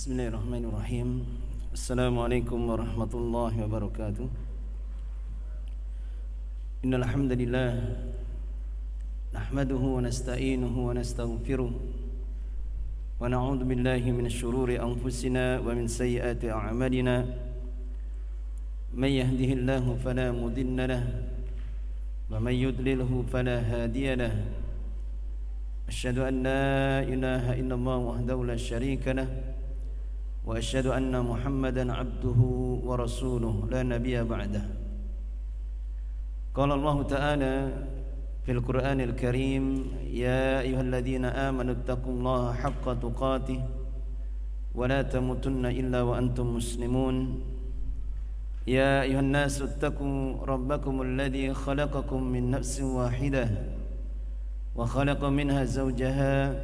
بسم الله الرحمن الرحيم السلام عليكم ورحمة الله وبركاته إن الحمد لله نحمده ونستعينه ونستغفره ونعوذ بالله من شرور أنفسنا ومن سيئات أعمالنا من يهده الله فلا مضل له ومن يضلله فلا هادي له أشهد أن وأشهد أن محمدا عبده ورسوله. لا نبي بعده. قال الله تعالى في القرآن الكريم يا أيها الذين آمنوا اتقوا الله حق تقاته ولا تموتن إلا وأنتم مسلمون. يا أيها الناس اتقوا ربكم الذي خلقكم من نفس واحدة وخلق منها زوجها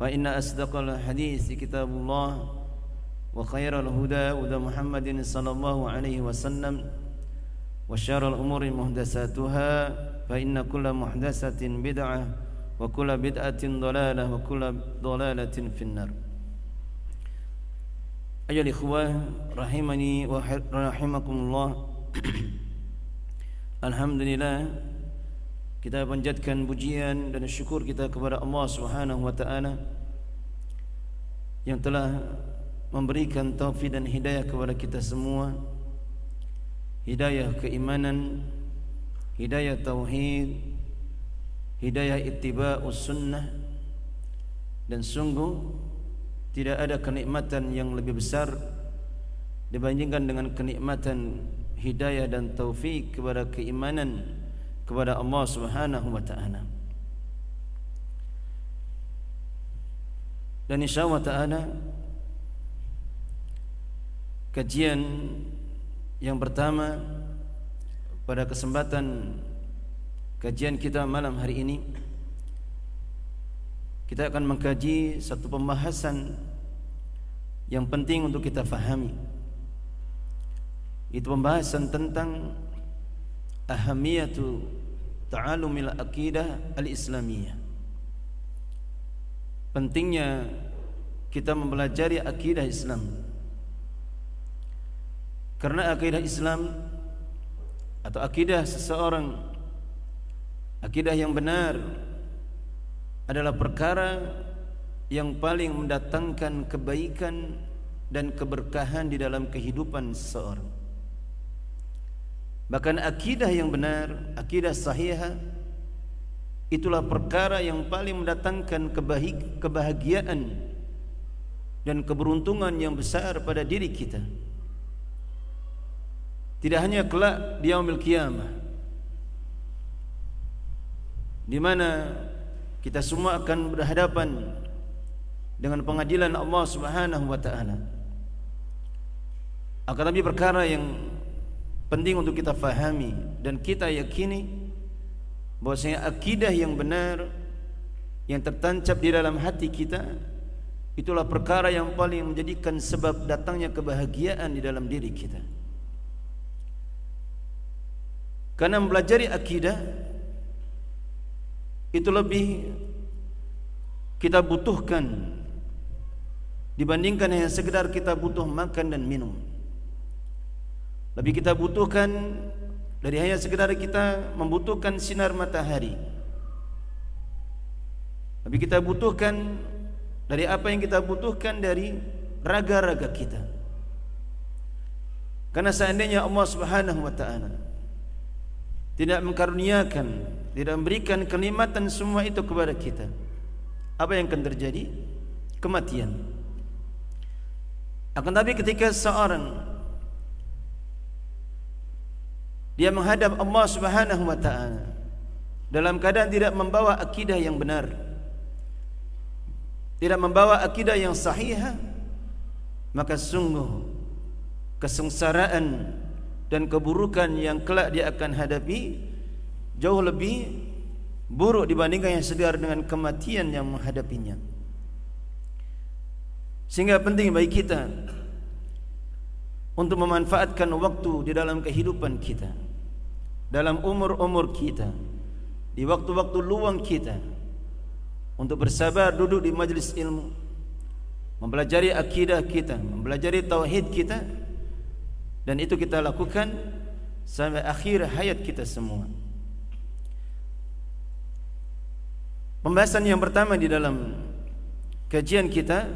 فإن أصدق الحديث كتاب الله وخير الهدى هدى محمد صلى الله عليه وسلم وشر الأمور محدثاتها فإن كل محدثة بدعة وكل بدعة ضلالة وكل ضلالة في النار أيها الإخوة رحمني ورحمكم الله الحمد لله kita panjatkan pujian dan syukur kita kepada Allah Subhanahu wa taala yang telah memberikan taufik dan hidayah kepada kita semua hidayah keimanan hidayah tauhid hidayah ittiba'us sunnah dan sungguh tidak ada kenikmatan yang lebih besar dibandingkan dengan kenikmatan hidayah dan taufik kepada keimanan kepada Allah Subhanahu wa taala. Dan insyaallah taala kajian yang pertama pada kesempatan kajian kita malam hari ini kita akan mengkaji satu pembahasan yang penting untuk kita fahami. Itu pembahasan tentang ahamiyatu ta'alumil aqidah al-islamiyah pentingnya kita mempelajari akidah Islam. Karena akidah Islam atau akidah seseorang akidah yang benar adalah perkara yang paling mendatangkan kebaikan dan keberkahan di dalam kehidupan seseorang. Bahkan akidah yang benar, akidah sahihah itulah perkara yang paling mendatangkan kebahagiaan dan keberuntungan yang besar pada diri kita. Tidak hanya kelak di yaumil qiyamah di mana kita semua akan berhadapan dengan pengadilan Allah Subhanahu wa taala. Akan tapi perkara yang penting untuk kita fahami dan kita yakini bahwasanya akidah yang benar yang tertancap di dalam hati kita itulah perkara yang paling menjadikan sebab datangnya kebahagiaan di dalam diri kita. Karena mempelajari akidah itu lebih kita butuhkan dibandingkan hanya sekedar kita butuh makan dan minum. Lebih kita butuhkan dari hanya sekedar kita membutuhkan sinar matahari. Lebih kita butuhkan dari apa yang kita butuhkan dari raga-raga kita. Karena seandainya Allah Subhanahu wa taala tidak mengkaruniakan, tidak memberikan kenikmatan semua itu kepada kita, apa yang akan terjadi? Kematian. Akan tapi ketika seorang dia menghadap Allah Subhanahu wa taala. Dalam keadaan tidak membawa akidah yang benar. Tidak membawa akidah yang sahih maka sungguh kesengsaraan dan keburukan yang kelak dia akan hadapi jauh lebih buruk dibandingkan yang segar dengan kematian yang menghadapinya. Sehingga penting bagi kita untuk memanfaatkan waktu di dalam kehidupan kita, dalam umur-umur kita, di waktu-waktu luang kita untuk bersabar duduk di majlis ilmu, mempelajari akidah kita, mempelajari tauhid kita dan itu kita lakukan sampai akhir hayat kita semua. Pembahasan yang pertama di dalam kajian kita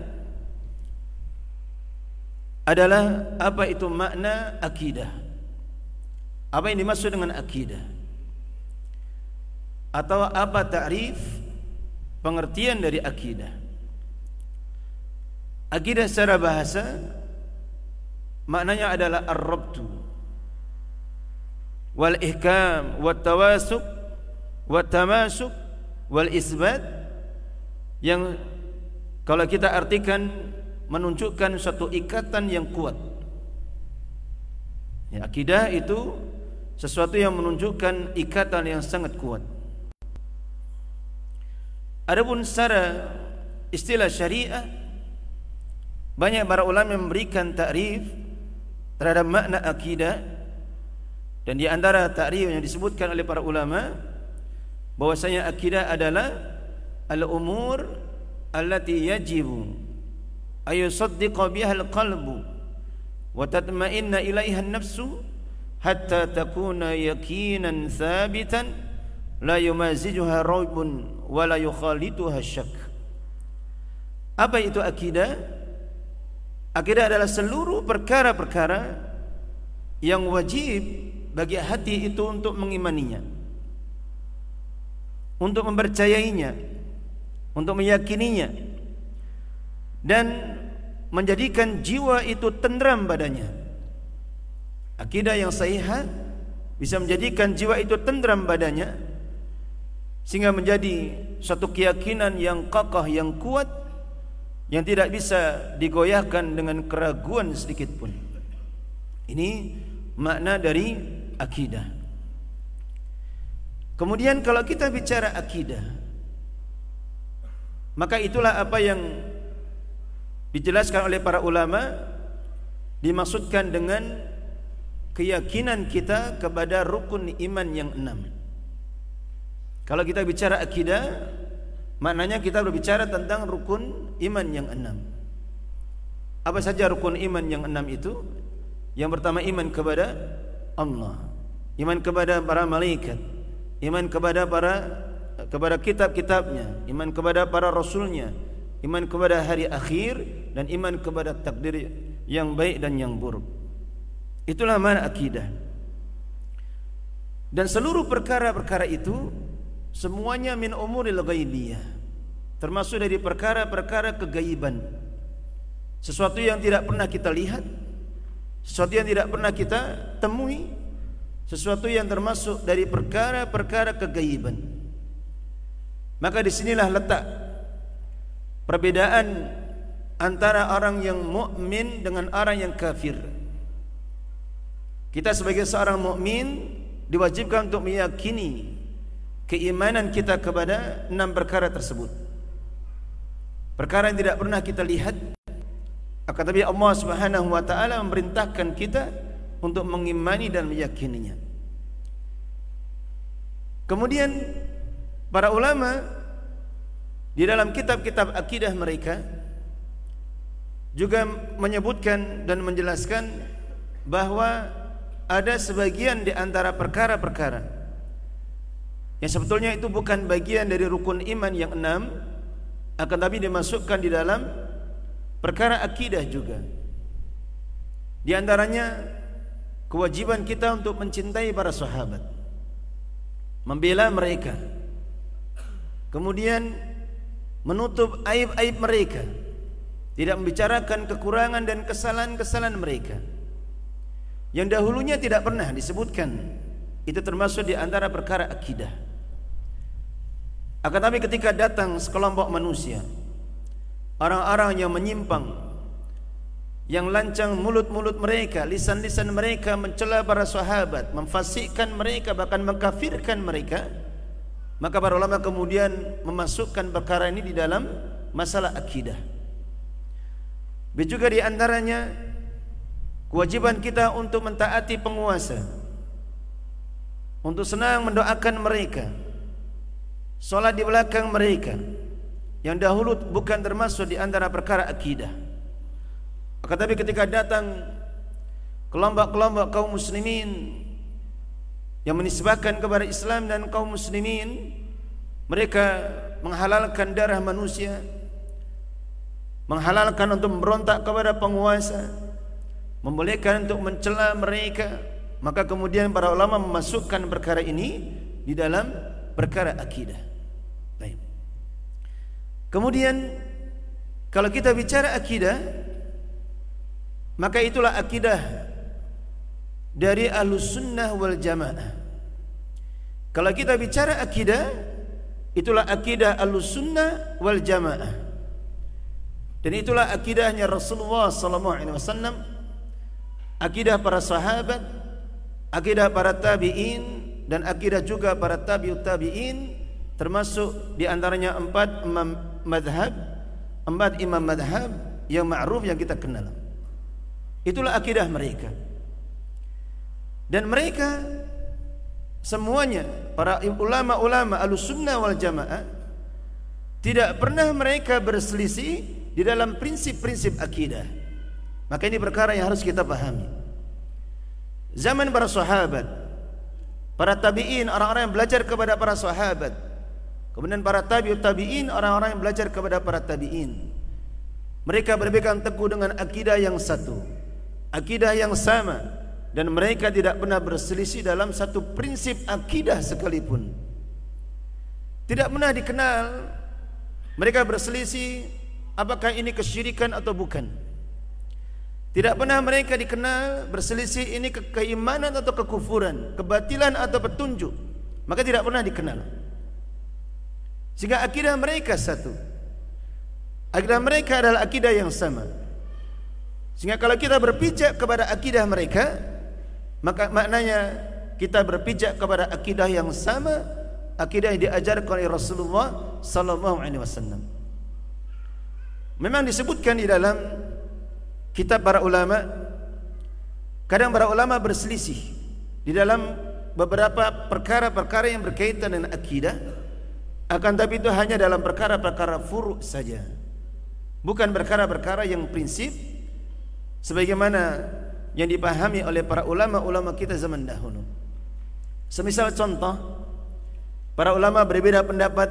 adalah apa itu makna akidah. Apa yang dimaksud dengan akidah? Atau apa ta'rif pengertian dari akidah? Akidah secara bahasa maknanya adalah ar-rabtu wal ihkam wat tawasuq wat tamasuk wal isbat yang kalau kita artikan menunjukkan suatu ikatan yang kuat. Ya, akidah itu sesuatu yang menunjukkan ikatan yang sangat kuat. Adapun secara istilah syariah banyak para ulama memberikan takrif terhadap makna akidah dan di antara takrif yang disebutkan oleh para ulama bahwasanya akidah adalah al-umur allati yajibu ayusaddiqa biha al-qalbu wa tatma'inna ilaiha an-nafsu hatta takuna yakinan thabitan la yumazijuha raibun wa la yukhalituha syak apa itu akidah akidah adalah seluruh perkara-perkara yang wajib bagi hati itu untuk mengimaninya untuk mempercayainya, untuk meyakininya dan menjadikan jiwa itu tenteram badannya. Akidah yang sahih bisa menjadikan jiwa itu tenteram badannya sehingga menjadi satu keyakinan yang kokoh yang kuat yang tidak bisa digoyahkan dengan keraguan sedikit pun. Ini makna dari akidah. Kemudian kalau kita bicara akidah Maka itulah apa yang Dijelaskan oleh para ulama Dimaksudkan dengan Keyakinan kita kepada rukun iman yang enam. Kalau kita bicara akidah Maknanya kita berbicara tentang rukun iman yang enam. Apa saja rukun iman yang enam itu? Yang pertama iman kepada Allah Iman kepada para malaikat iman kepada para kepada kitab-kitabnya, iman kepada para rasulnya, iman kepada hari akhir dan iman kepada takdir yang baik dan yang buruk. Itulah mana akidah. Dan seluruh perkara-perkara itu semuanya min umuril ghaibiyah. Termasuk dari perkara-perkara kegaiban. Sesuatu yang tidak pernah kita lihat, sesuatu yang tidak pernah kita temui, sesuatu yang termasuk dari perkara-perkara kegaiban. Maka di sinilah letak perbedaan antara orang yang mukmin dengan orang yang kafir. Kita sebagai seorang mukmin diwajibkan untuk meyakini keimanan kita kepada enam perkara tersebut. Perkara yang tidak pernah kita lihat akan tapi Allah Subhanahu wa taala memerintahkan kita untuk mengimani dan meyakininya. Kemudian para ulama di dalam kitab-kitab akidah mereka juga menyebutkan dan menjelaskan bahawa ada sebagian di antara perkara-perkara yang sebetulnya itu bukan bagian dari rukun iman yang enam akan tapi dimasukkan di dalam perkara akidah juga. Di antaranya kewajiban kita untuk mencintai para sahabat membela mereka kemudian menutup aib-aib mereka tidak membicarakan kekurangan dan kesalahan-kesalahan mereka yang dahulunya tidak pernah disebutkan itu termasuk di antara perkara akidah akan tapi ketika datang sekelompok manusia orang-orang yang menyimpang yang lancang mulut-mulut mereka, lisan-lisan mereka mencela para sahabat, memfasikkan mereka bahkan mengkafirkan mereka, maka para ulama kemudian memasukkan perkara ini di dalam masalah akidah. Begitu juga di antaranya kewajiban kita untuk mentaati penguasa. Untuk senang mendoakan mereka. Salat di belakang mereka. Yang dahulu bukan termasuk di antara perkara akidah. Akan tapi ketika datang kelompok-kelompok kaum muslimin yang menisbahkan kepada Islam dan kaum muslimin mereka menghalalkan darah manusia menghalalkan untuk memberontak kepada penguasa membolehkan untuk mencela mereka maka kemudian para ulama memasukkan perkara ini di dalam perkara akidah baik kemudian kalau kita bicara akidah Maka itulah akidah dari Ahlus Sunnah wal Jamaah. Kalau kita bicara akidah, itulah akidah Ahlus Sunnah wal Jamaah. Dan itulah akidahnya Rasulullah sallallahu alaihi wasallam, akidah para sahabat, akidah para tabi'in dan akidah juga para tabi'ut tabi'in termasuk di antaranya empat imam madhab, empat imam madhab yang ma'ruf yang kita kenal. Itulah akidah mereka. Dan mereka semuanya para ulama-ulama Ahlussunnah wal Jamaah tidak pernah mereka berselisih di dalam prinsip-prinsip akidah. Maka ini perkara yang harus kita pahami. Zaman para sahabat, para tabi'in, orang-orang yang belajar kepada para sahabat. Kemudian para tabi'ut tabi'in, orang-orang yang belajar kepada para tabi'in. Mereka berpegang teguh dengan akidah yang satu akidah yang sama dan mereka tidak pernah berselisih dalam satu prinsip akidah sekalipun. Tidak pernah dikenal mereka berselisih apakah ini kesyirikan atau bukan. Tidak pernah mereka dikenal berselisih ini ke keimanan atau kekufuran, kebatilan atau petunjuk. Maka tidak pernah dikenal. Sehingga akidah mereka satu. Akidah mereka adalah akidah yang sama. Sehingga kalau kita berpijak kepada akidah mereka, maka maknanya kita berpijak kepada akidah yang sama, akidah yang diajarkan oleh Rasulullah sallallahu alaihi wasallam. Memang disebutkan di dalam kitab para ulama kadang para ulama berselisih di dalam beberapa perkara-perkara yang berkaitan dengan akidah akan tapi itu hanya dalam perkara-perkara furu saja bukan perkara-perkara yang prinsip sebagaimana yang dipahami oleh para ulama-ulama kita zaman dahulu. Semisal contoh, para ulama berbeda pendapat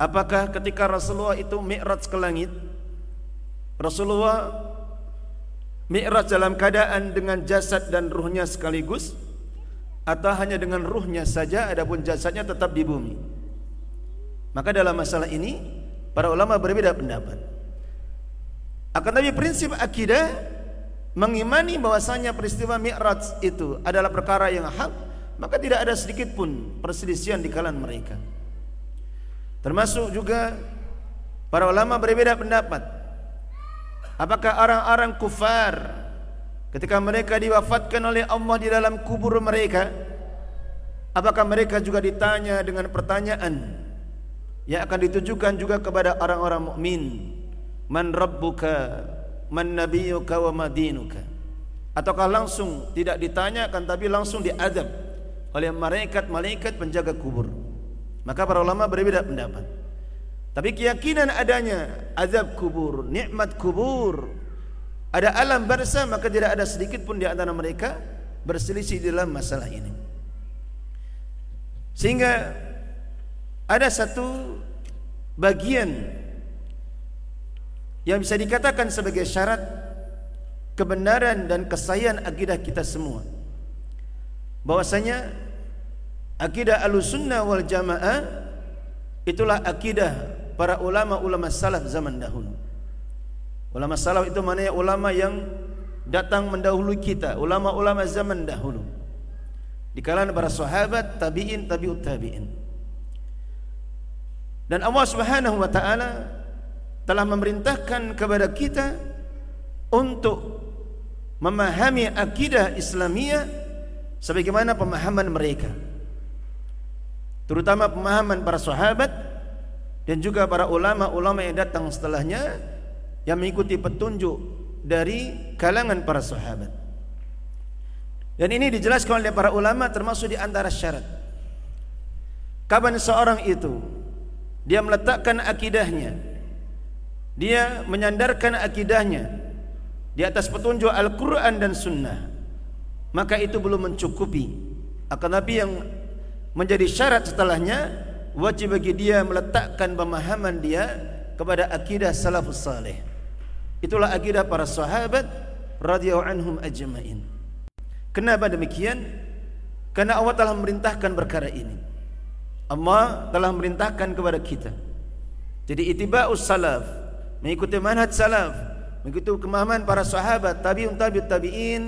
apakah ketika Rasulullah itu mi'raj ke langit, Rasulullah mi'raj dalam keadaan dengan jasad dan ruhnya sekaligus atau hanya dengan ruhnya saja adapun jasadnya tetap di bumi. Maka dalam masalah ini para ulama berbeda pendapat. Akan tapi prinsip akidah mengimani bahwasanya peristiwa Mi'raj itu adalah perkara yang hak, maka tidak ada sedikit pun perselisihan di kalangan mereka. Termasuk juga para ulama berbeda pendapat. Apakah orang-orang kufar ketika mereka diwafatkan oleh Allah di dalam kubur mereka, apakah mereka juga ditanya dengan pertanyaan yang akan ditujukan juga kepada orang-orang mukmin? man rabbuka man nabiyuka wa madinuka ataukah langsung tidak ditanyakan tapi langsung diadab oleh malaikat-malaikat penjaga kubur? Maka para ulama berbeda pendapat tapi keyakinan adanya azab kubur nikmat kubur ada alam barza maka tidak ada sedikit pun di antara mereka berselisih dalam masalah ini sehingga ada satu bagian yang bisa dikatakan sebagai syarat kebenaran dan kesayangan akidah kita semua. Bahwasanya akidah Ahlussunnah wal Jamaah itulah akidah para ulama-ulama salaf zaman dahulu. Ulama salaf itu maknanya ulama yang datang mendahului kita, ulama-ulama zaman dahulu. Di kalangan para sahabat, tabi'in, tabi'ut tabi'in. Dan Allah Subhanahu wa taala telah memerintahkan kepada kita untuk memahami akidah Islamiyah sebagaimana pemahaman mereka terutama pemahaman para sahabat dan juga para ulama-ulama yang datang setelahnya yang mengikuti petunjuk dari kalangan para sahabat. Dan ini dijelaskan oleh para ulama termasuk di antara syarat. Kapan seorang itu dia meletakkan akidahnya dia menyandarkan akidahnya di atas petunjuk Al-Quran dan Sunnah maka itu belum mencukupi. Akan tapi yang menjadi syarat setelahnya wajib bagi dia meletakkan pemahaman dia kepada akidah salafus salih. Itulah akidah para sahabat radhiyallahu anhum ajma'in. Kenapa demikian? Karena Allah telah memerintahkan perkara ini. Allah telah memerintahkan kepada kita. Jadi itiba'us salaf mengikuti manhaj salaf Begitu kemahaman para sahabat tabi'un tabi'ut tabi'in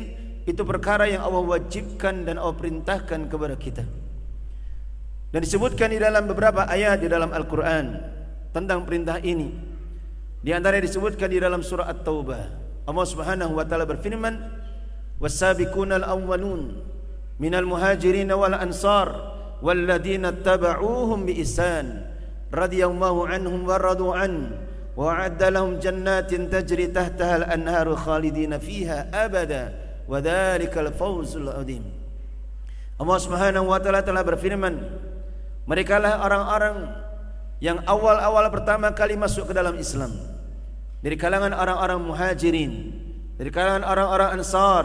itu perkara yang Allah wajibkan dan Allah perintahkan kepada kita. Dan disebutkan di dalam beberapa ayat di dalam Al-Quran tentang perintah ini. Di antara disebutkan di dalam surah At-Taubah. Allah Subhanahu wa taala berfirman, "Was-sabiqunal awwalun minal muhajirin wal ansar wal ladina tabauhum biisan radhiyallahu anhum wa radu an wa a'adda lahum jannatin tajri tahtaha al-anharu khalidina fiha abada wa dhalikal fawzul 'adzim." Allah Subhanahu wa taala telah berfirman, mereka lah orang-orang yang awal-awal pertama kali masuk ke dalam Islam. Dari kalangan orang-orang muhajirin dari kalangan orang-orang ansar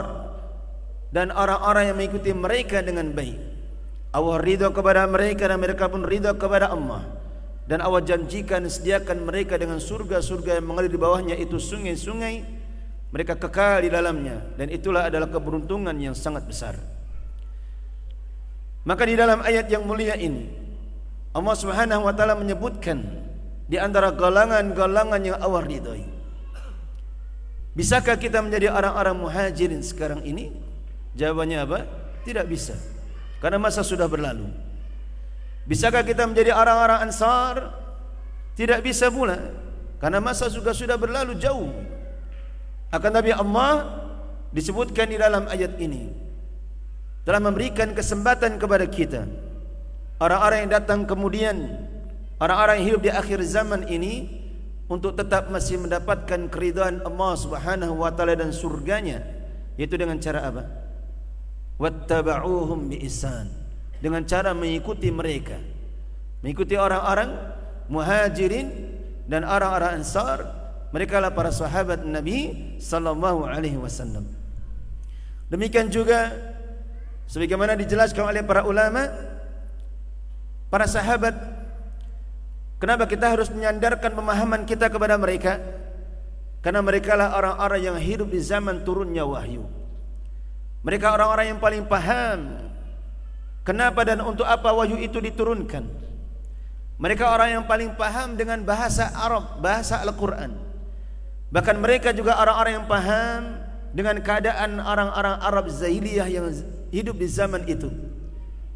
dan orang-orang yang mengikuti mereka dengan baik. Allah ridha kepada mereka dan mereka pun ridha kepada Allah. Dan Allah janjikan sediakan mereka dengan surga-surga yang mengalir di bawahnya itu sungai-sungai. Mereka kekal di dalamnya dan itulah adalah keberuntungan yang sangat besar. Maka di dalam ayat yang mulia ini Allah Subhanahu wa taala menyebutkan di antara galangan-galangan yang Allah ridhai bisakah kita menjadi orang-orang muhajirin sekarang ini? Jawabannya apa? Tidak bisa. Karena masa sudah berlalu. Bisakah kita menjadi orang-orang ansar? Tidak bisa pula. Karena masa juga sudah berlalu jauh. Akan Nabi Allah Disebutkan di dalam ayat ini. Telah memberikan kesempatan kepada kita Orang-orang yang datang kemudian Orang-orang yang hidup di akhir zaman ini Untuk tetap masih mendapatkan keridhaan Allah subhanahu wa ta'ala dan surganya Yaitu dengan cara apa? Wattaba'uhum bi'isan dengan cara mengikuti mereka. Mengikuti orang-orang muhajirin dan orang-orang ansar. Mereka lah para sahabat Nabi sallallahu alaihi wasallam. Demikian juga sebagaimana dijelaskan oleh para ulama para sahabat kenapa kita harus menyandarkan pemahaman kita kepada mereka karena mereka lah orang-orang yang hidup di zaman turunnya wahyu mereka orang-orang yang paling paham Kenapa dan untuk apa wahyu itu diturunkan? Mereka orang yang paling paham dengan bahasa Arab, bahasa Al-Quran. Bahkan mereka juga orang-orang yang paham dengan keadaan orang-orang Arab Zahiliyah yang hidup di zaman itu.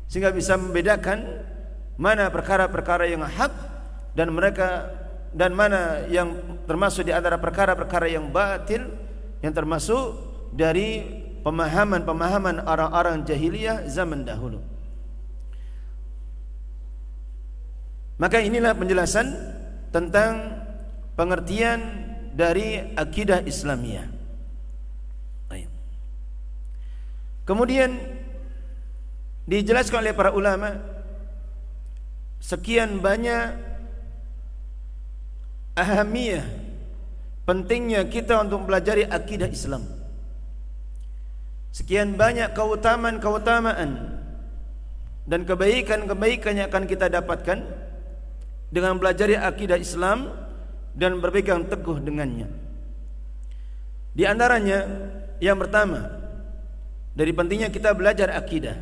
Sehingga bisa membedakan mana perkara-perkara yang hak dan mereka dan mana yang termasuk di antara perkara-perkara yang batil yang termasuk dari pemahaman-pemahaman orang-orang jahiliyah zaman dahulu. Maka inilah penjelasan tentang pengertian dari akidah Islamiyah. Kemudian dijelaskan oleh para ulama sekian banyak ahamiyah pentingnya kita untuk mempelajari akidah Islam. Sekian banyak keutamaan-keutamaan dan kebaikan-kebaikan yang akan kita dapatkan dengan belajar akidah Islam dan berpegang teguh dengannya. Di antaranya yang pertama dari pentingnya kita belajar akidah.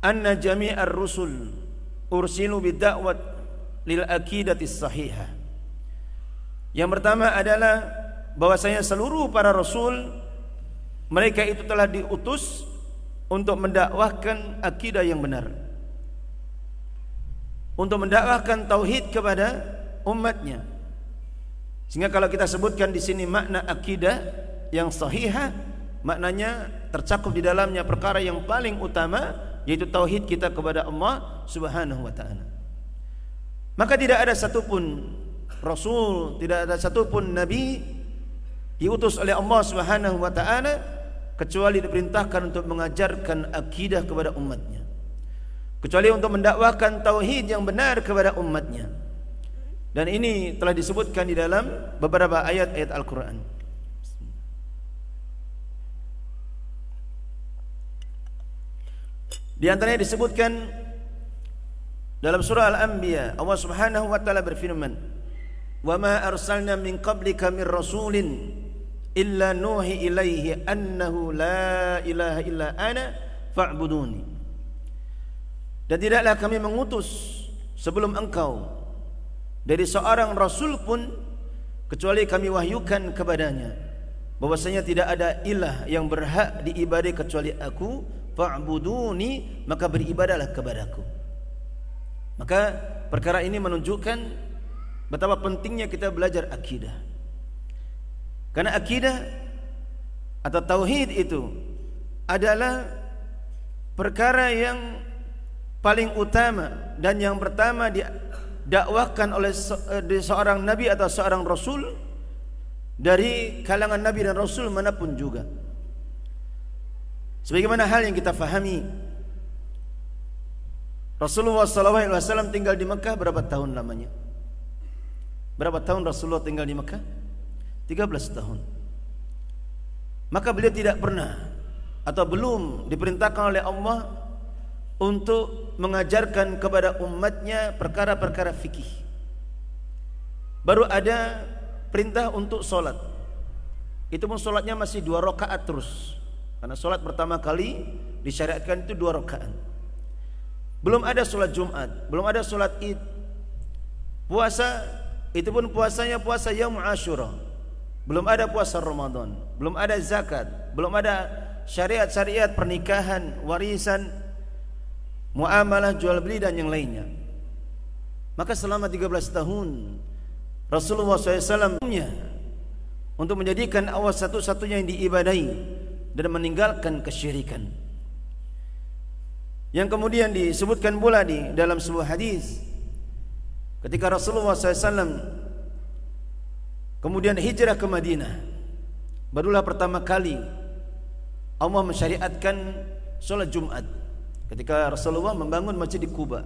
Anna jami'ar rusul ursilu bidda'wat lil akidati sahihah. Yang pertama adalah bahwasanya seluruh para rasul mereka itu telah diutus untuk mendakwahkan akidah yang benar untuk mendakwahkan tauhid kepada umatnya Sehingga kalau kita sebutkan di sini makna akidah yang sahihah, maknanya tercakup di dalamnya perkara yang paling utama yaitu tauhid kita kepada Allah Subhanahu wa taala. Maka tidak ada satupun rasul, tidak ada satupun nabi diutus oleh Allah Subhanahu wa taala kecuali diperintahkan untuk mengajarkan akidah kepada umatnya. Kecuali untuk mendakwahkan tauhid yang benar kepada umatnya. Dan ini telah disebutkan di dalam beberapa ayat-ayat Al-Quran. Di antaranya disebutkan dalam surah Al-Anbiya Allah Subhanahu wa taala berfirman, "Wa ma arsalna min qablika min rasulin illa nuhi ilaihi annahu la ilaha illa ana fa'buduni." Dan tidaklah kami mengutus sebelum engkau dari seorang rasul pun kecuali kami wahyukan kepadanya bahwasanya tidak ada ilah yang berhak diibadai kecuali aku fa'buduni maka beribadahlah kepadaku maka perkara ini menunjukkan betapa pentingnya kita belajar akidah karena akidah atau tauhid itu adalah perkara yang paling utama dan yang pertama di dakwahkan oleh eh, seorang nabi atau seorang rasul dari kalangan nabi dan rasul manapun juga. Sebagaimana hal yang kita fahami Rasulullah SAW tinggal di Mekah berapa tahun lamanya? Berapa tahun Rasulullah tinggal di Mekah? 13 tahun. Maka beliau tidak pernah atau belum diperintahkan oleh Allah untuk mengajarkan kepada umatnya perkara-perkara fikih. Baru ada perintah untuk solat. Itu pun solatnya masih dua rakaat terus. Karena solat pertama kali disyariatkan itu dua rakaat. Belum ada solat Jumat, belum ada solat Id. Puasa itu pun puasanya puasa Yaum Ashura. Belum ada puasa Ramadan, belum ada zakat, belum ada syariat-syariat pernikahan, warisan, muamalah jual beli dan yang lainnya. Maka selama 13 tahun Rasulullah SAW untuk menjadikan awas satu-satunya yang diibadai dan meninggalkan kesyirikan. Yang kemudian disebutkan pula di dalam sebuah hadis ketika Rasulullah SAW kemudian hijrah ke Madinah, barulah pertama kali Allah mensyariatkan solat Jumat ketika Rasulullah membangun masjid di Kuba.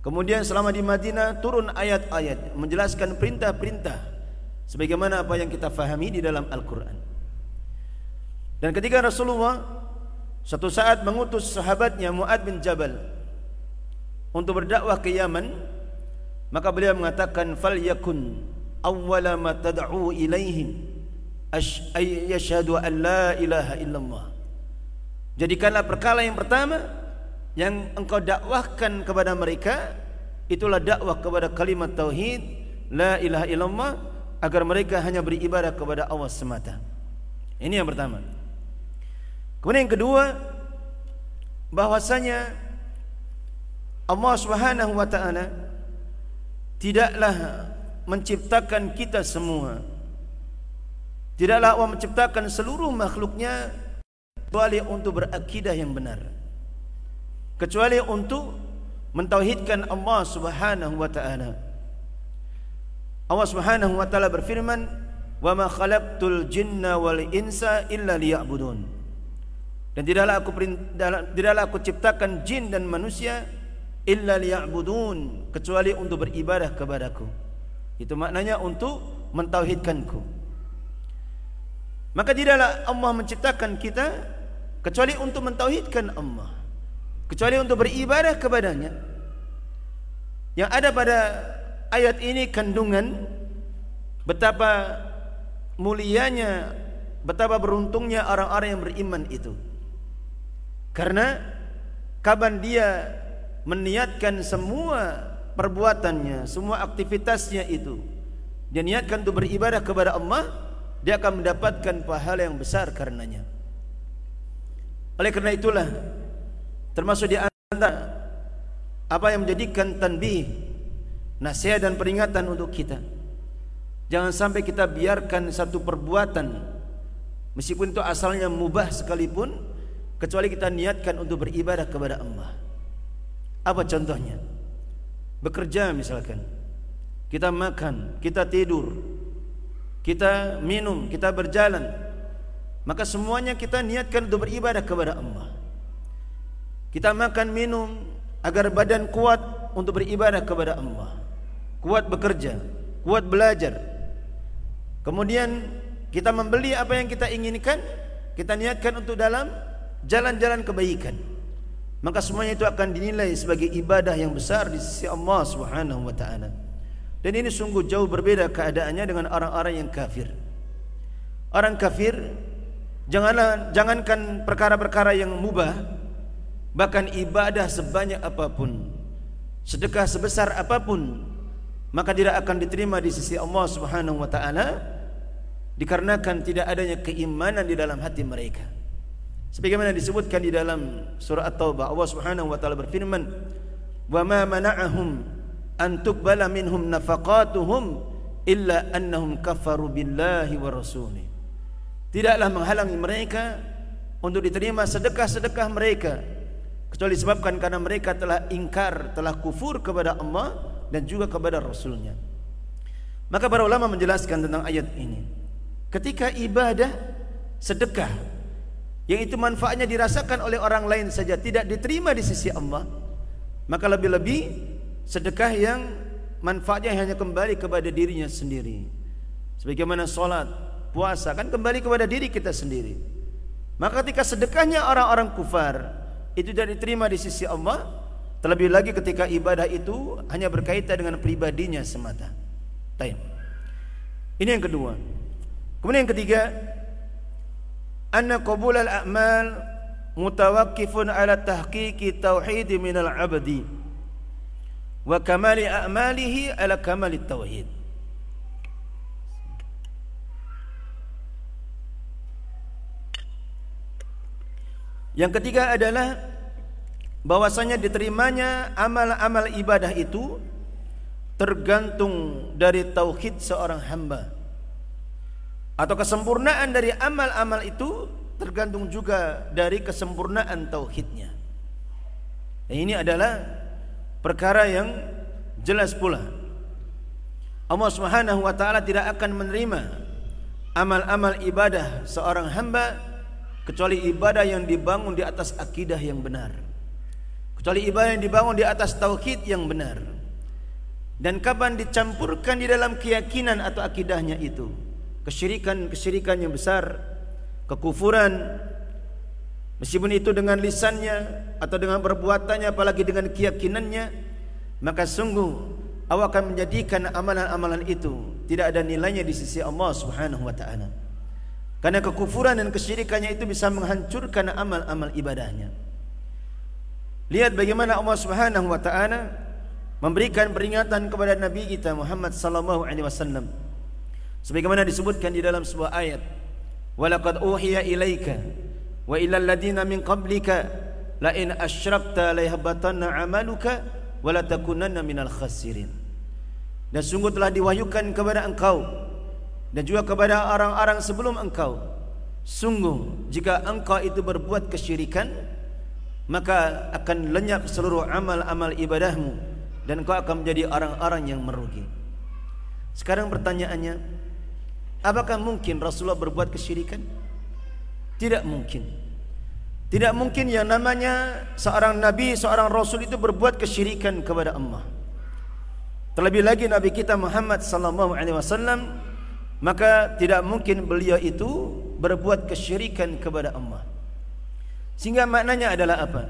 Kemudian selama di Madinah turun ayat-ayat menjelaskan perintah-perintah sebagaimana apa yang kita fahami di dalam Al-Qur'an. Dan ketika Rasulullah satu saat mengutus sahabatnya Muad bin Jabal untuk berdakwah ke Yaman, maka beliau mengatakan fal yakun awwala ma tad'u ilaihim asyhadu an la ilaha illallah Jadikanlah perkara yang pertama yang engkau dakwahkan kepada mereka itulah dakwah kepada kalimat tauhid la ilaha illallah agar mereka hanya beribadah kepada Allah semata. Ini yang pertama. Kemudian yang kedua bahwasanya Allah Subhanahu wa taala tidaklah menciptakan kita semua. Tidaklah Allah menciptakan seluruh makhluknya kecuali untuk berakidah yang benar. Kecuali untuk mentauhidkan Allah Subhanahu wa taala. Allah Subhanahu wa taala berfirman wa ma khalaqtul jinna wal insa illa liya'budun dan tidaklah aku tidaklah aku ciptakan jin dan manusia illa liya'budun kecuali untuk beribadah kepadaku. Itu maknanya untuk mentauhidkanku. Maka tidaklah Allah menciptakan kita kecuali untuk mentauhidkan Allah. Kecuali untuk beribadah kepadanya. Yang ada pada ayat ini kandungan betapa mulianya betapa beruntungnya orang-orang yang beriman itu karena kapan dia meniatkan semua perbuatannya semua aktivitasnya itu. Dia niatkan untuk beribadah kepada Allah dia akan mendapatkan pahala yang besar karenanya. Oleh kerana itulah termasuk di antara apa yang menjadikan tanbih nasihat dan peringatan untuk kita. Jangan sampai kita biarkan satu perbuatan meskipun itu asalnya mubah sekalipun kecuali kita niatkan untuk beribadah kepada Allah. Apa contohnya? Bekerja misalkan. Kita makan, kita tidur, kita minum, kita berjalan. Maka semuanya kita niatkan untuk beribadah kepada Allah. Kita makan minum agar badan kuat untuk beribadah kepada Allah. Kuat bekerja, kuat belajar, Kemudian kita membeli apa yang kita inginkan, kita niatkan untuk dalam jalan-jalan kebaikan. Maka semuanya itu akan dinilai sebagai ibadah yang besar di sisi Allah Subhanahu wa taala. Dan ini sungguh jauh berbeda keadaannya dengan orang-orang yang kafir. Orang kafir janganlah jangankan perkara-perkara yang mubah bahkan ibadah sebanyak apapun sedekah sebesar apapun maka tidak akan diterima di sisi Allah Subhanahu wa taala dikarenakan tidak adanya keimanan di dalam hati mereka. Sebagaimana disebutkan di dalam surah At-Taubah, Allah Subhanahu wa taala berfirman, "Wa ma mana'ahum an tuqbala minhum nafaqatuhum illa annahum kafaru billahi wa rasulih." Tidaklah menghalangi mereka untuk diterima sedekah-sedekah mereka kecuali disebabkan karena mereka telah ingkar, telah kufur kepada Allah dan juga kepada Rasulnya. Maka para ulama menjelaskan tentang ayat ini ketika ibadah sedekah yang itu manfaatnya dirasakan oleh orang lain saja tidak diterima di sisi Allah. Maka lebih-lebih sedekah yang manfaatnya hanya kembali kepada dirinya sendiri. Sebagaimana solat puasa kan kembali kepada diri kita sendiri. Maka ketika sedekahnya orang-orang kufar itu tidak diterima di sisi Allah terlebih lagi ketika ibadah itu hanya berkaitan dengan pribadinya semata. Ini yang kedua. Kemudian yang ketiga, anna qabul al-a'mal mutawaqqifun ala tahqiqi tauhid min al-'abdi wa kamali a'malihi ala kamali tauhid. Yang ketiga adalah bahwasanya diterimanya amal-amal ibadah itu tergantung dari tauhid seorang hamba atau kesempurnaan dari amal-amal itu tergantung juga dari kesempurnaan tauhidnya. Dan ini adalah perkara yang jelas pula. Allah Subhanahu wa taala tidak akan menerima amal-amal ibadah seorang hamba kecuali ibadah yang dibangun di atas akidah yang benar. Kecuali ibadah yang dibangun di atas tauhid yang benar. Dan kapan dicampurkan di dalam keyakinan atau akidahnya itu, kesyirikan-kesyirikan yang besar, kekufuran, meskipun itu dengan lisannya atau dengan perbuatannya, apalagi dengan keyakinannya, maka sungguh awak akan menjadikan amalan-amalan itu tidak ada nilainya di sisi Allah Subhanahu wa taala. Karena kekufuran dan kesyirikannya itu bisa menghancurkan amal-amal ibadahnya. Lihat bagaimana Allah Subhanahu wa taala memberikan peringatan kepada nabi kita Muhammad sallallahu alaihi wasallam sebagaimana disebutkan di dalam sebuah ayat walaqad uhiya ilaika wa ila alladhina min qablika la in asyrakta la yahbatanna amaluka wa la takunanna minal khasirin. Dan sungguh telah diwahyukan kepada engkau dan juga kepada orang-orang sebelum engkau sungguh jika engkau itu berbuat kesyirikan maka akan lenyap seluruh amal-amal ibadahmu dan engkau akan menjadi orang-orang yang merugi. Sekarang pertanyaannya Apakah mungkin Rasulullah berbuat kesyirikan? Tidak mungkin. Tidak mungkin yang namanya seorang nabi, seorang rasul itu berbuat kesyirikan kepada Allah. Terlebih lagi nabi kita Muhammad sallallahu alaihi wasallam maka tidak mungkin beliau itu berbuat kesyirikan kepada Allah. Sehingga maknanya adalah apa?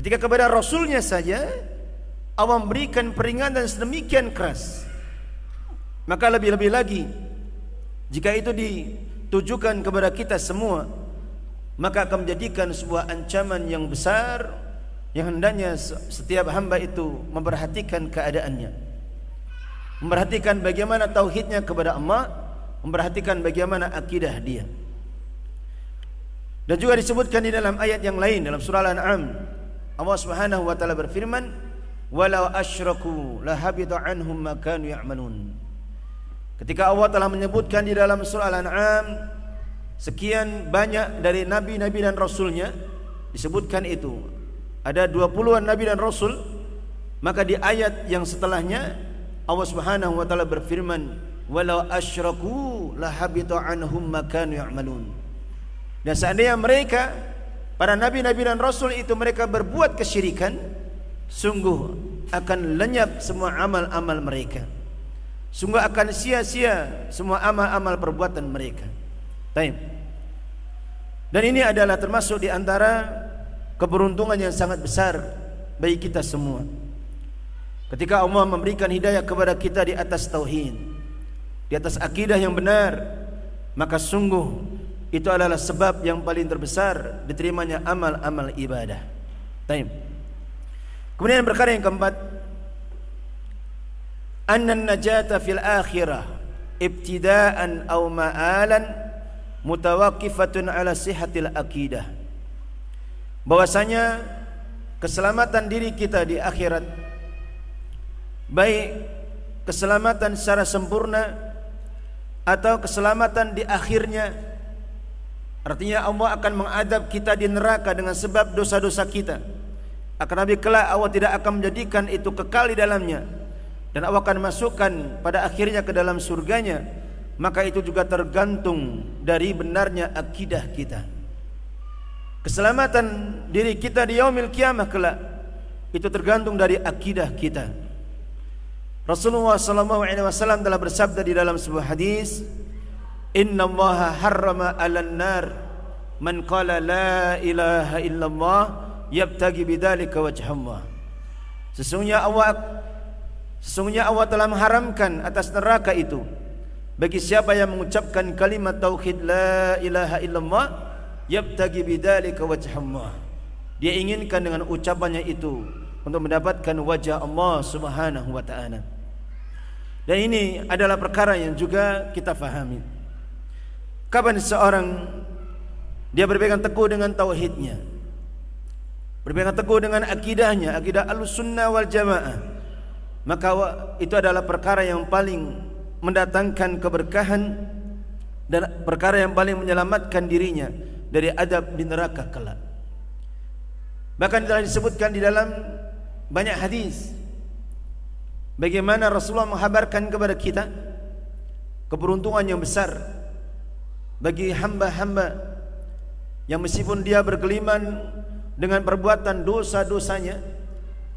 Ketika kepada rasulnya saja Allah memberikan peringatan sedemikian keras. Maka lebih-lebih lagi jika itu ditujukan kepada kita semua Maka akan menjadikan sebuah ancaman yang besar Yang hendaknya setiap hamba itu memperhatikan keadaannya. Memperhatikan bagaimana tauhidnya kepada Allah Memperhatikan bagaimana akidah dia. Dan juga disebutkan di dalam ayat yang lain Dalam surah Al-An'am Allah subhanahu wa ta'ala berfirman Walau asyraku lahabita anhum makanu ya'malun Ketika Allah telah menyebutkan di dalam surah Al-An'am sekian banyak dari nabi-nabi dan rasulnya disebutkan itu. Ada 20-an nabi dan rasul maka di ayat yang setelahnya Allah Subhanahu wa taala berfirman walau asyraku lahabita anhum ma kanu ya'malun. Dan seandainya mereka para nabi-nabi dan rasul itu mereka berbuat kesyirikan sungguh akan lenyap semua amal-amal mereka sungguh akan sia-sia semua amal-amal perbuatan mereka. Baik. Dan ini adalah termasuk di antara keberuntungan yang sangat besar bagi kita semua. Ketika Allah memberikan hidayah kepada kita di atas tauhid, di atas akidah yang benar, maka sungguh itu adalah sebab yang paling terbesar diterimanya amal-amal ibadah. Baik. Kemudian perkara yang keempat, anna najata fil akhirah ibtida'an aw ma'alan mutawaqqifatun ala sihhatil aqidah bahwasanya keselamatan diri kita di akhirat baik keselamatan secara sempurna atau keselamatan di akhirnya artinya Allah akan mengadab kita di neraka dengan sebab dosa-dosa kita. akan nabi kelak Allah tidak akan menjadikan itu kekal di dalamnya dan Allah akan masukkan pada akhirnya ke dalam surganya maka itu juga tergantung dari benarnya akidah kita. Keselamatan diri kita di yaumil kiamah kelak itu tergantung dari akidah kita. Rasulullah sallallahu alaihi wasallam telah bersabda di dalam sebuah hadis Inna Allah harrama 'alan nar. Man qala la ilaha illallah yabtagi bidzalika wajha Allah. Sesungguhnya Allah Sesungguhnya Allah telah mengharamkan atas neraka itu bagi siapa yang mengucapkan kalimat tauhid la ilaha illallah yabtagi bidzalika wajh Allah. Dia inginkan dengan ucapannya itu untuk mendapatkan wajah Allah Subhanahu wa taala. Dan ini adalah perkara yang juga kita fahami. Kapan seorang dia berpegang teguh dengan tauhidnya, berpegang teguh dengan akidahnya, akidah al-sunnah wal jamaah, maka itu adalah perkara yang paling mendatangkan keberkahan dan perkara yang paling menyelamatkan dirinya dari adab di neraka kelak. Bahkan telah disebutkan di dalam banyak hadis bagaimana Rasulullah menghabarkan kepada kita keberuntungan yang besar bagi hamba-hamba yang meskipun dia berkeliman dengan perbuatan dosa-dosanya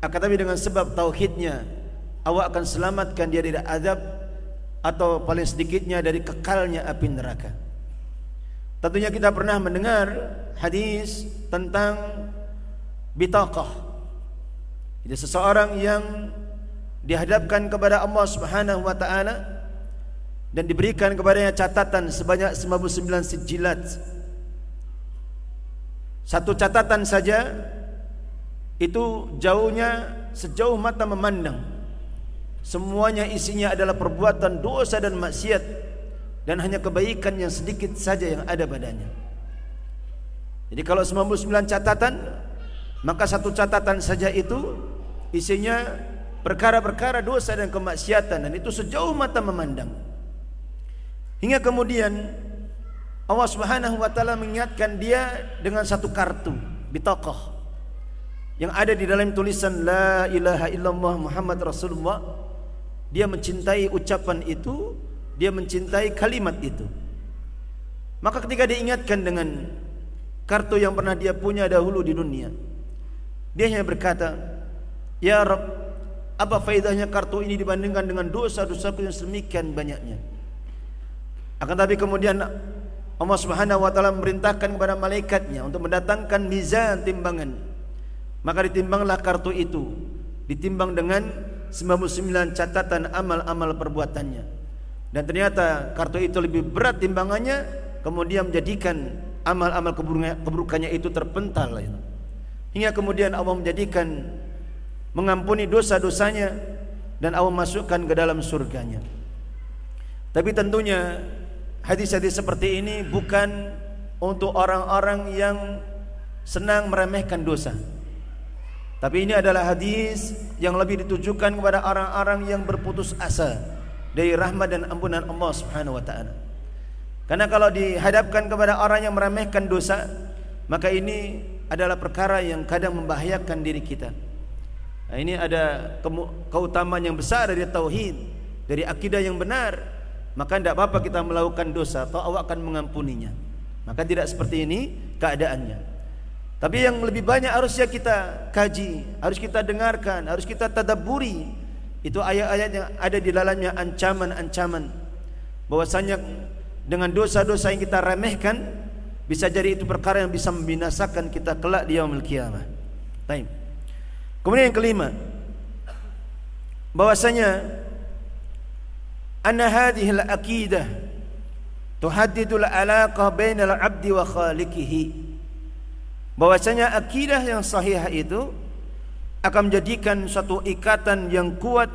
akan tapi dengan sebab tauhidnya awak akan selamatkan dia dari azab atau paling sedikitnya dari kekalnya api neraka. Tentunya kita pernah mendengar hadis tentang bitaqah. Itu seseorang yang dihadapkan kepada Allah Subhanahu wa taala dan diberikan kepadanya catatan sebanyak 99 sijilat. Satu catatan saja itu jauhnya sejauh mata memandang Semuanya isinya adalah perbuatan dosa dan maksiat dan hanya kebaikan yang sedikit saja yang ada padanya. Jadi kalau 99 catatan maka satu catatan saja itu isinya perkara-perkara dosa dan kemaksiatan dan itu sejauh mata memandang. Hingga kemudian Allah Subhanahu wa taala mengingatkan dia dengan satu kartu bitaqah yang ada di dalam tulisan la ilaha illallah Muhammad Rasulullah dia mencintai ucapan itu, dia mencintai kalimat itu. Maka ketika diingatkan dengan kartu yang pernah dia punya dahulu di dunia, dia hanya berkata, "Ya Rabb, apa faedahnya kartu ini dibandingkan dengan dosa-dosaku yang sedemikian banyaknya?" Akan tapi kemudian Allah Subhanahu wa taala memerintahkan kepada malaikatnya untuk mendatangkan mizan timbangan. Maka ditimbanglah kartu itu, ditimbang dengan 99 catatan amal-amal perbuatannya. Dan ternyata kartu itu lebih berat timbangannya, kemudian menjadikan amal-amal keburukannya itu terpental. Hingga kemudian Allah menjadikan mengampuni dosa-dosanya dan Allah masukkan ke dalam surganya. Tapi tentunya hadis-hadis seperti ini bukan untuk orang-orang yang senang meremehkan dosa. Tapi ini adalah hadis yang lebih ditujukan kepada orang-orang yang berputus asa dari rahmat dan ampunan Allah Subhanahu wa taala. Karena kalau dihadapkan kepada orang yang meremehkan dosa, maka ini adalah perkara yang kadang membahayakan diri kita. Nah, ini ada keutamaan yang besar dari tauhid, dari akidah yang benar. Maka tidak apa-apa kita melakukan dosa, Allah akan mengampuninya. Maka tidak seperti ini keadaannya. Tapi yang lebih banyak harusnya kita kaji, harus kita dengarkan, harus kita tadabburi. Itu ayat-ayat yang ada di dalamnya ancaman-ancaman bahwasanya dengan dosa-dosa yang kita remehkan bisa jadi itu perkara yang bisa membinasakan kita kelak di yaumul qiyamah. Baik. Kemudian yang kelima bahwasanya anna hadhihi al-aqidah tuhaddidu al-alaqah bainal 'abdi wa khaliqihi. Bahwasanya akidah yang sahih itu akan menjadikan suatu ikatan yang kuat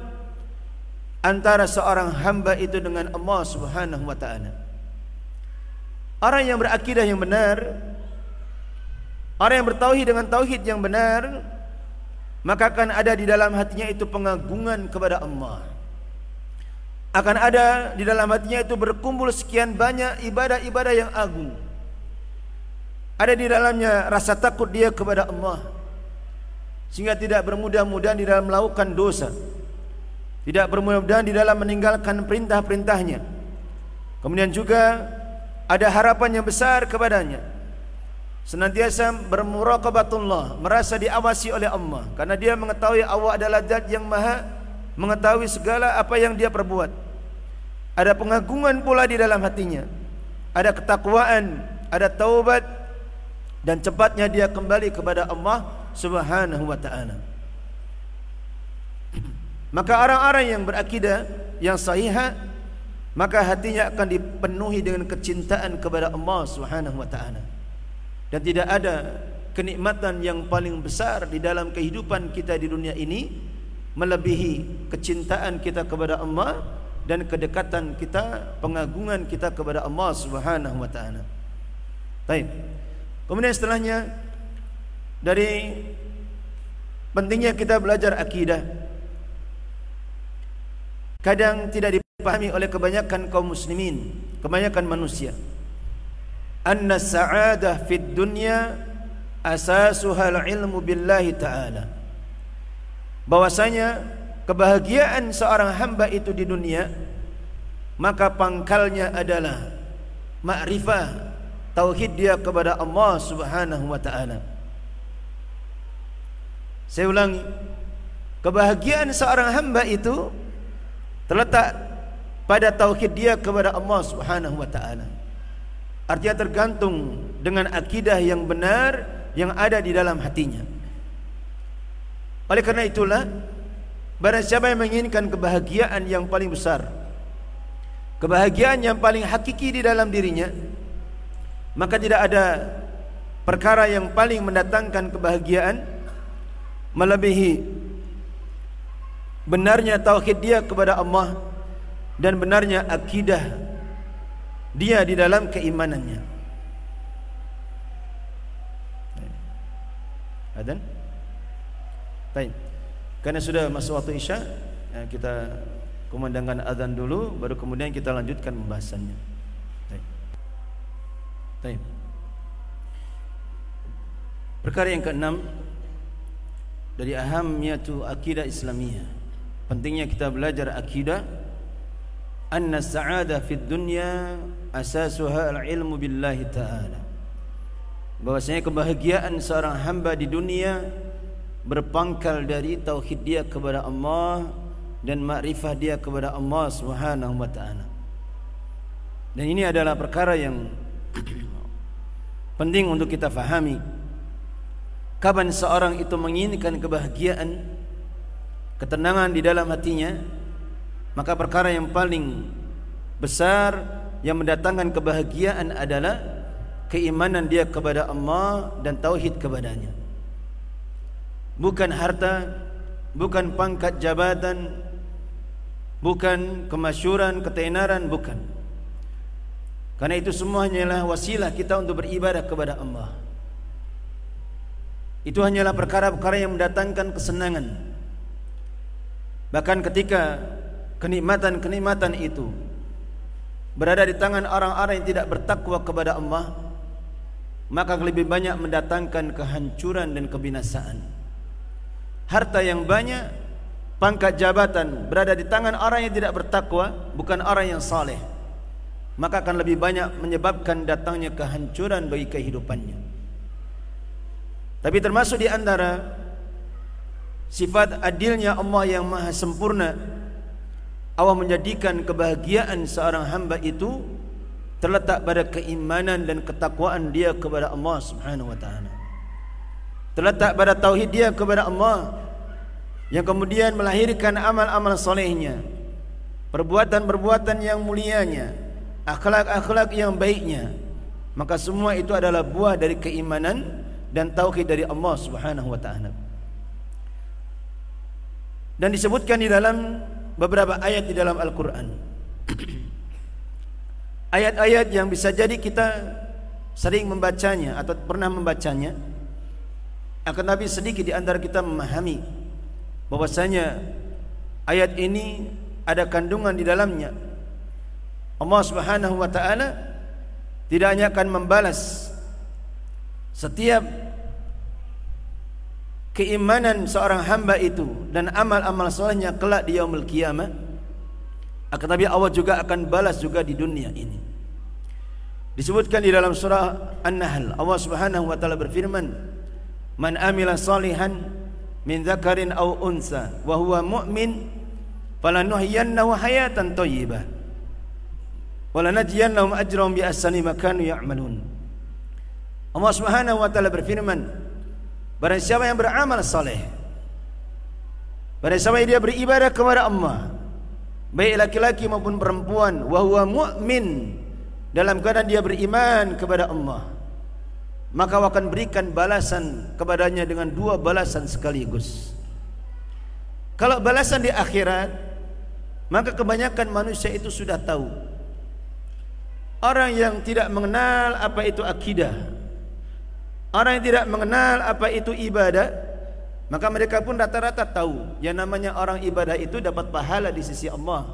antara seorang hamba itu dengan Allah Subhanahu wa taala. Orang yang berakidah yang benar Orang yang bertauhid dengan tauhid yang benar Maka akan ada di dalam hatinya itu pengagungan kepada Allah Akan ada di dalam hatinya itu berkumpul sekian banyak ibadah-ibadah yang agung Ada di dalamnya rasa takut dia kepada Allah. Sehingga tidak bermudah-mudahan di dalam melakukan dosa. Tidak bermudah-mudahan di dalam meninggalkan perintah-perintahnya. Kemudian juga ada harapan yang besar kepadanya. Senantiasa bermuraqabatullah merasa diawasi oleh Allah. Karena dia mengetahui Allah adalah zat yang maha mengetahui segala apa yang dia perbuat. Ada pengagungan pula di dalam hatinya. Ada ketakwaan ada taubat dan cepatnya dia kembali kepada Allah Subhanahu wa taala maka orang-orang yang berakidah yang sahihah maka hatinya akan dipenuhi dengan kecintaan kepada Allah Subhanahu wa taala. Dan tidak ada kenikmatan yang paling besar di dalam kehidupan kita di dunia ini melebihi kecintaan kita kepada Allah dan kedekatan kita, pengagungan kita kepada Allah Subhanahu wa taala. Baik. Kemudian setelahnya dari pentingnya kita belajar akidah. Kadang tidak dipahami oleh kebanyakan kaum muslimin, kebanyakan manusia. Anna sa'adah fid dunya asasuha al-ilmu billahi ta'ala. Bahwasanya kebahagiaan seorang hamba itu di dunia maka pangkalnya adalah makrifah tauhid dia kepada Allah Subhanahu wa taala. Saya ulangi, kebahagiaan seorang hamba itu terletak pada tauhid dia kepada Allah Subhanahu wa taala. Artinya tergantung dengan akidah yang benar yang ada di dalam hatinya. Oleh karena itulah barang siapa yang menginginkan kebahagiaan yang paling besar, kebahagiaan yang paling hakiki di dalam dirinya, maka tidak ada perkara yang paling mendatangkan kebahagiaan melebihi benarnya tauhid dia kepada Allah dan benarnya akidah dia di dalam keimanannya. Adan? Baik. Karena sudah masuk waktu Isya, ya, kita kumandangkan azan dulu baru kemudian kita lanjutkan pembahasannya. Baik. Perkara yang keenam dari ahamiyatu akidah Islamiyah. Pentingnya kita belajar akidah anna sa'ada fid dunya asasuha al-ilmu billahi ta'ala bahwasanya kebahagiaan seorang hamba di dunia berpangkal dari tauhid dia kepada Allah dan makrifah dia kepada Allah Subhanahu wa taala. Dan ini adalah perkara yang penting untuk kita fahami. Kapan seorang itu menginginkan kebahagiaan, ketenangan di dalam hatinya, maka perkara yang paling besar yang mendatangkan kebahagiaan adalah keimanan dia kepada Allah dan tauhid kepadanya bukan harta bukan pangkat jabatan bukan kemasyuran ketenaran bukan karena itu semua hanyalah wasilah kita untuk beribadah kepada Allah. Itu hanyalah perkara-perkara yang mendatangkan kesenangan. Bahkan ketika kenikmatan-kenikmatan itu berada di tangan orang-orang yang tidak bertakwa kepada Allah maka lebih banyak mendatangkan kehancuran dan kebinasaan. Harta yang banyak pangkat jabatan berada di tangan orang yang tidak bertakwa bukan orang yang saleh maka akan lebih banyak menyebabkan datangnya kehancuran bagi kehidupannya. Tapi termasuk di antara sifat adilnya Allah yang maha sempurna Allah menjadikan kebahagiaan seorang hamba itu terletak pada keimanan dan ketakwaan dia kepada Allah Subhanahu wa taala. Terletak pada tauhid dia kepada Allah yang kemudian melahirkan amal-amal solehnya perbuatan-perbuatan yang mulianya akhlak-akhlak yang baiknya maka semua itu adalah buah dari keimanan dan tauhid dari Allah Subhanahu wa taala. Dan disebutkan di dalam beberapa ayat di dalam Al-Qur'an. Ayat-ayat yang bisa jadi kita sering membacanya atau pernah membacanya akan tapi sedikit di antara kita memahami bahwasanya ayat ini ada kandungan di dalamnya. Allah Subhanahu wa taala tidak hanya akan membalas setiap keimanan seorang hamba itu dan amal-amal solehnya kelak di yaumul kiamah. Akan tapi Allah juga akan balas juga di dunia ini. Disebutkan di dalam surah An-Nahl Allah Subhanahu wa taala berfirman man amila salihan min dzakarin aw unsa wa huwa mu'min falanuhyiyannahu hayatan thayyibah wa lanajziyannahum ajrahum bi ahsani ma kanu ya'malun. Allah Subhanahu wa taala berfirman Barang siapa yang beramal saleh Barang siapa yang dia beribadah kepada Allah Baik laki-laki maupun perempuan Wahuwa mu'min Dalam keadaan dia beriman kepada Allah Maka akan berikan balasan kepadanya dengan dua balasan sekaligus. Kalau balasan di akhirat Maka kebanyakan manusia itu sudah tahu Orang yang tidak mengenal apa itu akidah. Orang yang tidak mengenal apa itu ibadah Maka mereka pun rata-rata tahu Yang namanya orang ibadah itu dapat pahala di sisi Allah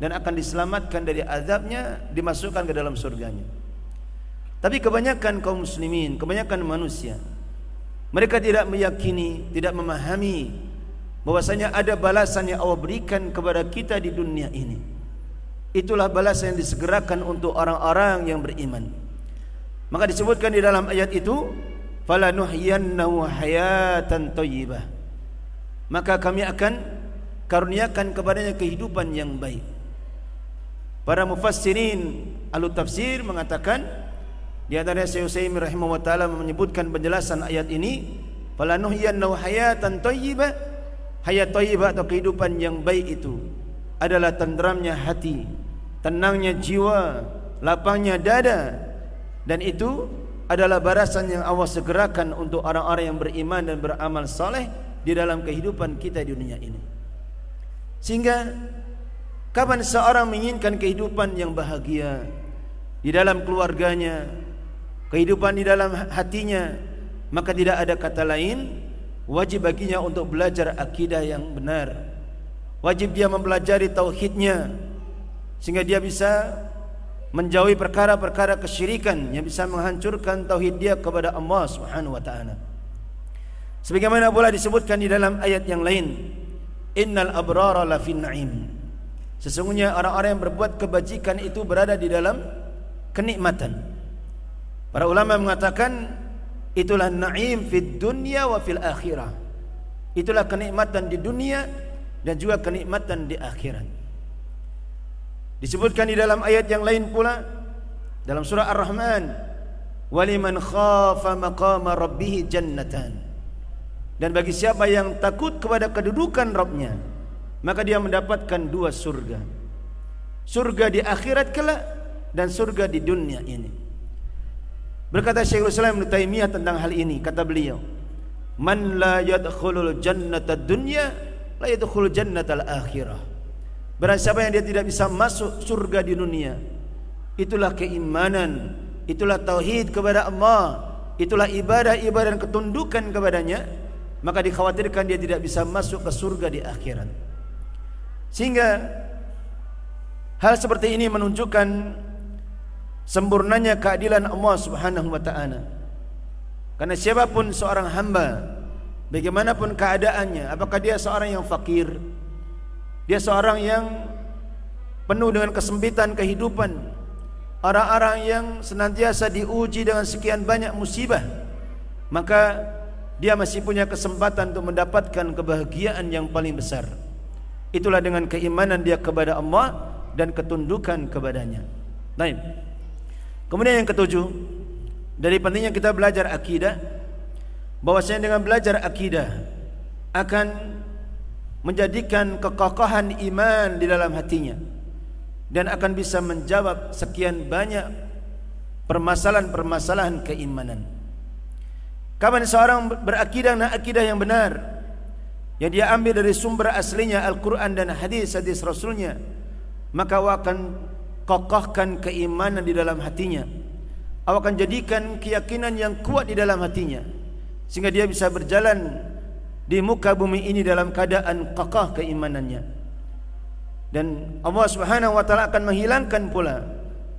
Dan akan diselamatkan dari azabnya Dimasukkan ke dalam surganya. Tapi kebanyakan kaum muslimin Kebanyakan manusia Mereka tidak meyakini Tidak memahami bahwasanya ada balasan yang Allah berikan kepada kita di dunia ini Itulah balasan yang disegerakan untuk orang-orang yang beriman. Maka disebutkan di dalam ayat itu fala nuhyiyannahu hayatan thayyibah maka kami akan karuniakan kepadanya kehidupan yang baik. Para mufassirin ahli tafsir mengatakan di antara Syekh Utsaimin rahimahullah taala menyebutkan penjelasan ayat ini fala nuhyiyannahu hayatan thayyibah hayat thayyibah atau kehidupan yang baik itu adalah tenteramnya hati tenangnya jiwa lapangnya dada dan itu adalah barasan yang Allah segerakan untuk orang-orang yang beriman dan beramal saleh di dalam kehidupan kita di dunia ini. Sehingga kapan seorang menginginkan kehidupan yang bahagia di dalam keluarganya, kehidupan di dalam hatinya, maka tidak ada kata lain wajib baginya untuk belajar akidah yang benar. Wajib dia mempelajari tauhidnya sehingga dia bisa menjauhi perkara-perkara kesyirikan yang bisa menghancurkan tauhid dia kepada Allah Subhanahu wa taala. Sebagaimana pula disebutkan di dalam ayat yang lain, innal abrara lafin na'im. Sesungguhnya orang-orang yang berbuat kebajikan itu berada di dalam kenikmatan. Para ulama mengatakan itulah na'im fid dunya wa fil akhirah. Itulah kenikmatan di dunia dan juga kenikmatan di akhirat. Disebutkan di dalam ayat yang lain pula dalam surah Ar-Rahman, "Waliman khafa maqama rabbih jannatan." Dan bagi siapa yang takut kepada kedudukan Rabbnya, maka dia mendapatkan dua surga. Surga di akhirat kelak dan surga di dunia ini. Berkata Syekhul Islam Ibnu Taimiyah tentang hal ini, kata beliau, "Man la yadkhulul jannata dunya, la yadkhulul jannatal akhirah." Barang siapa yang dia tidak bisa masuk surga di dunia Itulah keimanan Itulah tauhid kepada Allah Itulah ibadah-ibadah dan ketundukan kepadanya Maka dikhawatirkan dia tidak bisa masuk ke surga di akhirat Sehingga Hal seperti ini menunjukkan sempurnanya keadilan Allah Subhanahu wa taala. Karena siapapun seorang hamba, bagaimanapun keadaannya, apakah dia seorang yang fakir, dia seorang yang penuh dengan kesempitan kehidupan, orang-orang yang senantiasa diuji dengan sekian banyak musibah, maka dia masih punya kesempatan untuk mendapatkan kebahagiaan yang paling besar. Itulah dengan keimanan dia kepada Allah dan ketundukan kepadanya. Baik. Kemudian yang ketujuh, dari pentingnya kita belajar akidah, bahwasanya dengan belajar akidah akan menjadikan kekokohan iman di dalam hatinya dan akan bisa menjawab sekian banyak permasalahan-permasalahan keimanan. Kapan seorang berakidah dengan akidah yang benar yang dia ambil dari sumber aslinya Al-Quran dan hadis-hadis Rasulnya maka awak akan kokohkan keimanan di dalam hatinya awak akan jadikan keyakinan yang kuat di dalam hatinya sehingga dia bisa berjalan di muka bumi ini dalam keadaan kokoh keimanannya dan Allah Subhanahu wa taala akan menghilangkan pula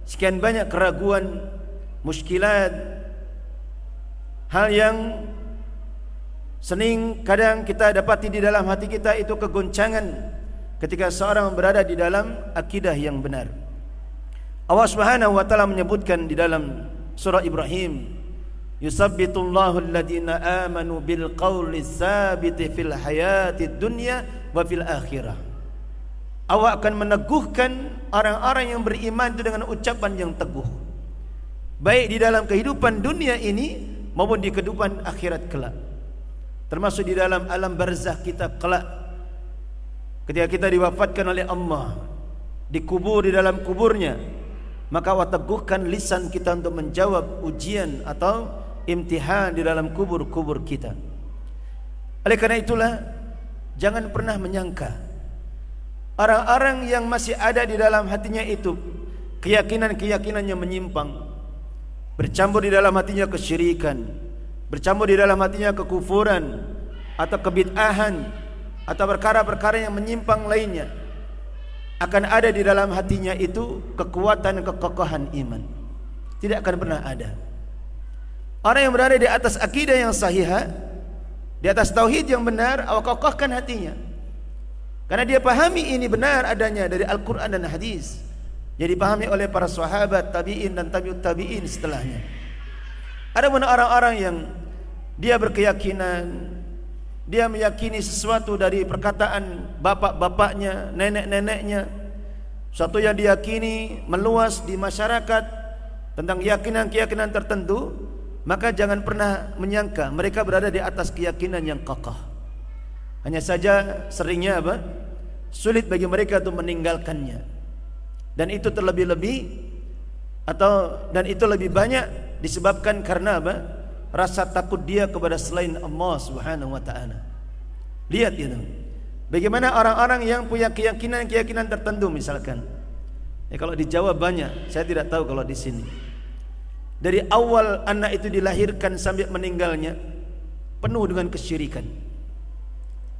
sekian banyak keraguan muskilat hal yang sening kadang kita dapati di dalam hati kita itu kegoncangan ketika seorang berada di dalam akidah yang benar. Allah Subhanahu wa taala menyebutkan di dalam surah Ibrahim, "Yusabbitullahu alladhina amanu bil qawli tsabiti fil hayati dunya wa fil akhirah." Allah akan meneguhkan orang-orang yang beriman itu dengan ucapan yang teguh. Baik di dalam kehidupan dunia ini maupun di kehidupan akhirat kelak. Termasuk di dalam alam barzah kita kelak Ketika kita diwafatkan oleh Allah Dikubur di dalam kuburnya Maka Allah teguhkan lisan kita untuk menjawab ujian atau imtihan di dalam kubur-kubur kita. Oleh karena itulah Jangan pernah menyangka Orang-orang yang masih ada di dalam hatinya itu Keyakinan-keyakinan yang menyimpang Bercampur di dalam hatinya kesyirikan Bercampur di dalam hatinya kekufuran Atau kebid'ahan atau perkara-perkara yang menyimpang lainnya akan ada di dalam hatinya itu kekuatan kekokohan iman. Tidak akan pernah ada orang yang berada di atas akidah yang sahih di atas tauhid yang benar awak kokohkan hatinya. Karena dia pahami ini benar adanya dari Al-Quran dan Hadis. Jadi pahami oleh para sahabat tabi'in dan tabi'ut tabi'in setelahnya. Ada pun orang-orang yang dia berkeyakinan dia meyakini sesuatu dari perkataan bapak-bapaknya, nenek-neneknya. Satu yang diyakini meluas di masyarakat tentang keyakinan-keyakinan tertentu, maka jangan pernah menyangka mereka berada di atas keyakinan yang kokoh. Hanya saja seringnya apa? Sulit bagi mereka untuk meninggalkannya. Dan itu terlebih-lebih atau dan itu lebih banyak disebabkan karena apa? rasa takut dia kepada selain Allah Subhanahu wa taala. Lihat itu. Bagaimana orang-orang yang punya keyakinan-keyakinan tertentu misalkan. Ya kalau di Jawa banyak, saya tidak tahu kalau di sini. Dari awal anak itu dilahirkan sampai meninggalnya penuh dengan kesyirikan.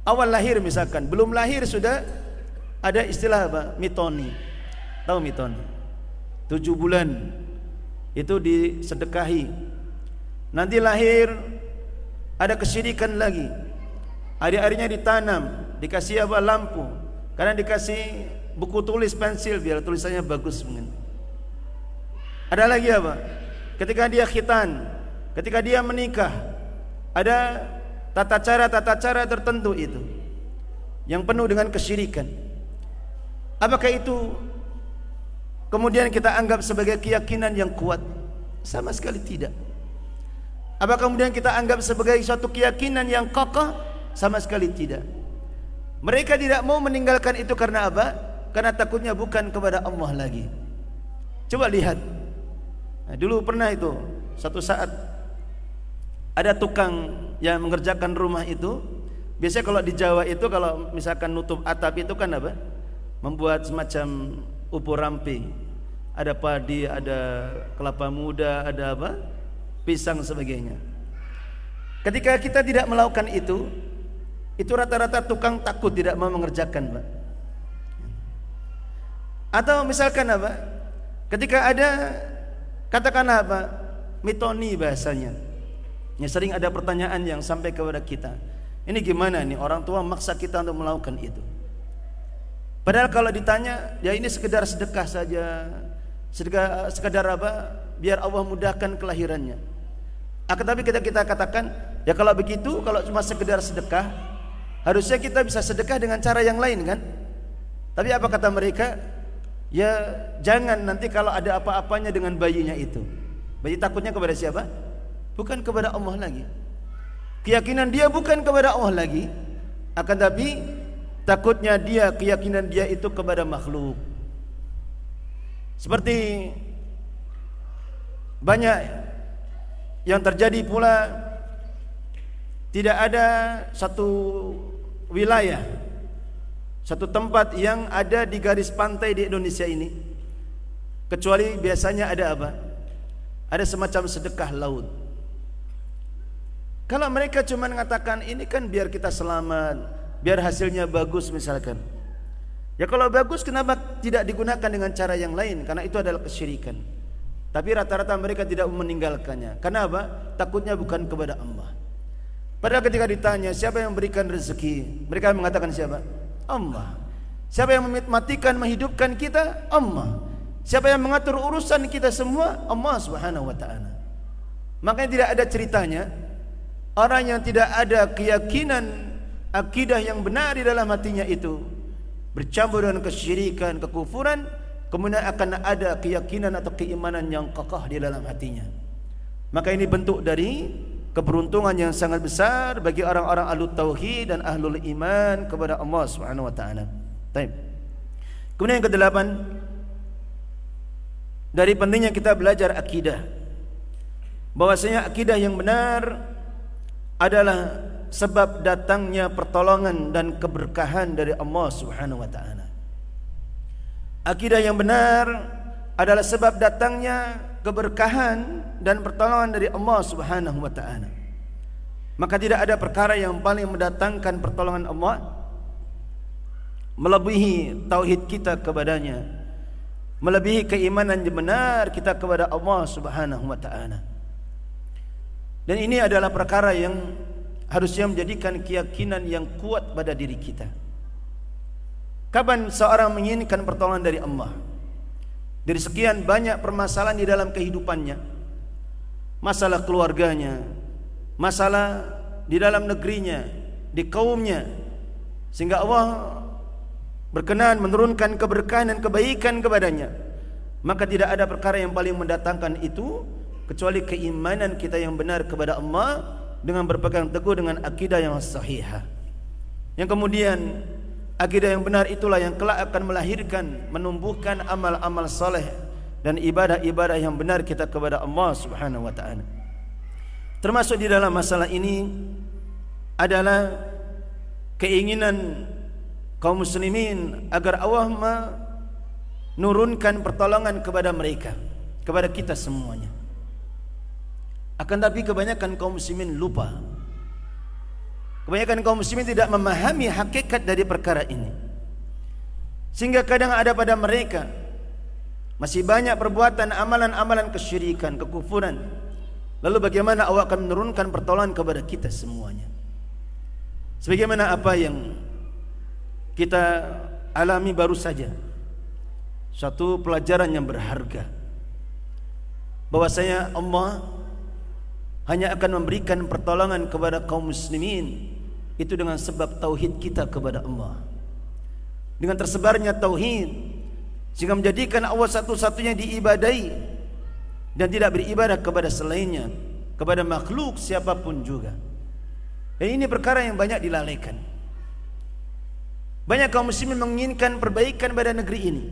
Awal lahir misalkan, belum lahir sudah ada istilah apa? Mitoni. Tahu mitoni? Tujuh bulan itu disedekahi Nanti lahir ada kesyirikan lagi. Hari-harinya ditanam, dikasih apa lampu. Karena dikasih buku tulis pensil biar tulisannya bagus mungkin. Ada lagi apa? Ketika dia khitan, ketika dia menikah, ada tata cara tata cara tertentu itu yang penuh dengan kesyirikan. Apakah itu kemudian kita anggap sebagai keyakinan yang kuat? Sama sekali tidak. Apa kemudian kita anggap sebagai suatu keyakinan yang kokoh? Sama sekali tidak. Mereka tidak mau meninggalkan itu karena apa? Karena takutnya bukan kepada Allah lagi. Coba lihat. Nah, dulu pernah itu satu saat ada tukang yang mengerjakan rumah itu. Biasanya kalau di Jawa itu kalau misalkan nutup atap itu kan apa? Membuat semacam upur rampi. Ada padi, ada kelapa muda, ada apa? pisang sebagainya. Ketika kita tidak melakukan itu, itu rata-rata tukang takut tidak mau mengerjakan, Pak. Atau misalkan apa? Ketika ada katakanlah apa? Mitoni bahasanya. Yang sering ada pertanyaan yang sampai kepada kita. Ini gimana nih orang tua maksa kita untuk melakukan itu? Padahal kalau ditanya, ya ini sekedar sedekah saja. Sedekah sekedar apa? Biar Allah mudahkan kelahirannya. Akan tapi kita kita katakan, ya kalau begitu, kalau cuma sekedar sedekah, harusnya kita bisa sedekah dengan cara yang lain kan? Tapi apa kata mereka? Ya jangan nanti kalau ada apa-apanya dengan bayinya itu. Bayi takutnya kepada siapa? Bukan kepada Allah lagi. Keyakinan dia bukan kepada Allah lagi, akan tapi takutnya dia keyakinan dia itu kepada makhluk seperti banyak yang terjadi pula tidak ada satu wilayah satu tempat yang ada di garis pantai di Indonesia ini kecuali biasanya ada apa ada semacam sedekah laut kalau mereka cuma mengatakan ini kan biar kita selamat biar hasilnya bagus misalkan. Ya kalau bagus kenapa tidak digunakan dengan cara yang lain? Karena itu adalah kesyirikan. Tapi rata-rata mereka tidak meninggalkannya. Kenapa? Takutnya bukan kepada Allah. Padahal ketika ditanya siapa yang memberikan rezeki, mereka mengatakan siapa? Allah. Siapa yang mematikan, menghidupkan kita? Allah. Siapa yang mengatur urusan kita semua? Allah Subhanahu wa taala. Makanya tidak ada ceritanya orang yang tidak ada keyakinan akidah yang benar di dalam hatinya itu bercampur dengan kesyirikan, kekufuran, kemudian akan ada keyakinan atau keimanan yang kokoh di dalam hatinya. Maka ini bentuk dari keberuntungan yang sangat besar bagi orang-orang ahlu tauhid dan ahlul iman kepada Allah Subhanahu wa taala. Baik. Kemudian yang kedelapan dari pentingnya kita belajar akidah. Bahwasanya akidah yang benar adalah sebab datangnya pertolongan dan keberkahan dari Allah Subhanahu wa taala. Akidah yang benar adalah sebab datangnya keberkahan dan pertolongan dari Allah Subhanahu wa taala. Maka tidak ada perkara yang paling mendatangkan pertolongan Allah melebihi tauhid kita kepadanya, melebihi keimanan yang benar kita kepada Allah Subhanahu wa taala. Dan ini adalah perkara yang harusnya menjadikan keyakinan yang kuat pada diri kita. Kapan seorang menginginkan pertolongan dari Allah? Dari sekian banyak permasalahan di dalam kehidupannya, masalah keluarganya, masalah di dalam negerinya, di kaumnya, sehingga Allah berkenan menurunkan keberkahan dan kebaikan kepadanya. Maka tidak ada perkara yang paling mendatangkan itu kecuali keimanan kita yang benar kepada Allah dengan berpegang teguh dengan akidah yang sahihah. Yang kemudian akidah yang benar itulah yang kelak akan melahirkan menumbuhkan amal-amal soleh dan ibadah-ibadah yang benar kita kepada Allah Subhanahu wa taala. Termasuk di dalam masalah ini adalah keinginan kaum muslimin agar Allah menurunkan pertolongan kepada mereka, kepada kita semuanya. Akan tapi kebanyakan kaum muslimin lupa. Kebanyakan kaum muslimin tidak memahami hakikat dari perkara ini. Sehingga kadang ada pada mereka masih banyak perbuatan amalan-amalan kesyirikan, kekufuran. Lalu bagaimana Allah akan menurunkan pertolongan kepada kita semuanya? Sebagaimana apa yang kita alami baru saja. Satu pelajaran yang berharga. Bahwasanya Allah hanya akan memberikan pertolongan kepada kaum muslimin itu dengan sebab tauhid kita kepada Allah. Dengan tersebarnya tauhid sehingga menjadikan Allah satu-satunya diibadai dan tidak beribadah kepada selainnya kepada makhluk siapapun juga. Dan ini perkara yang banyak dilalaikan. Banyak kaum muslimin menginginkan perbaikan pada negeri ini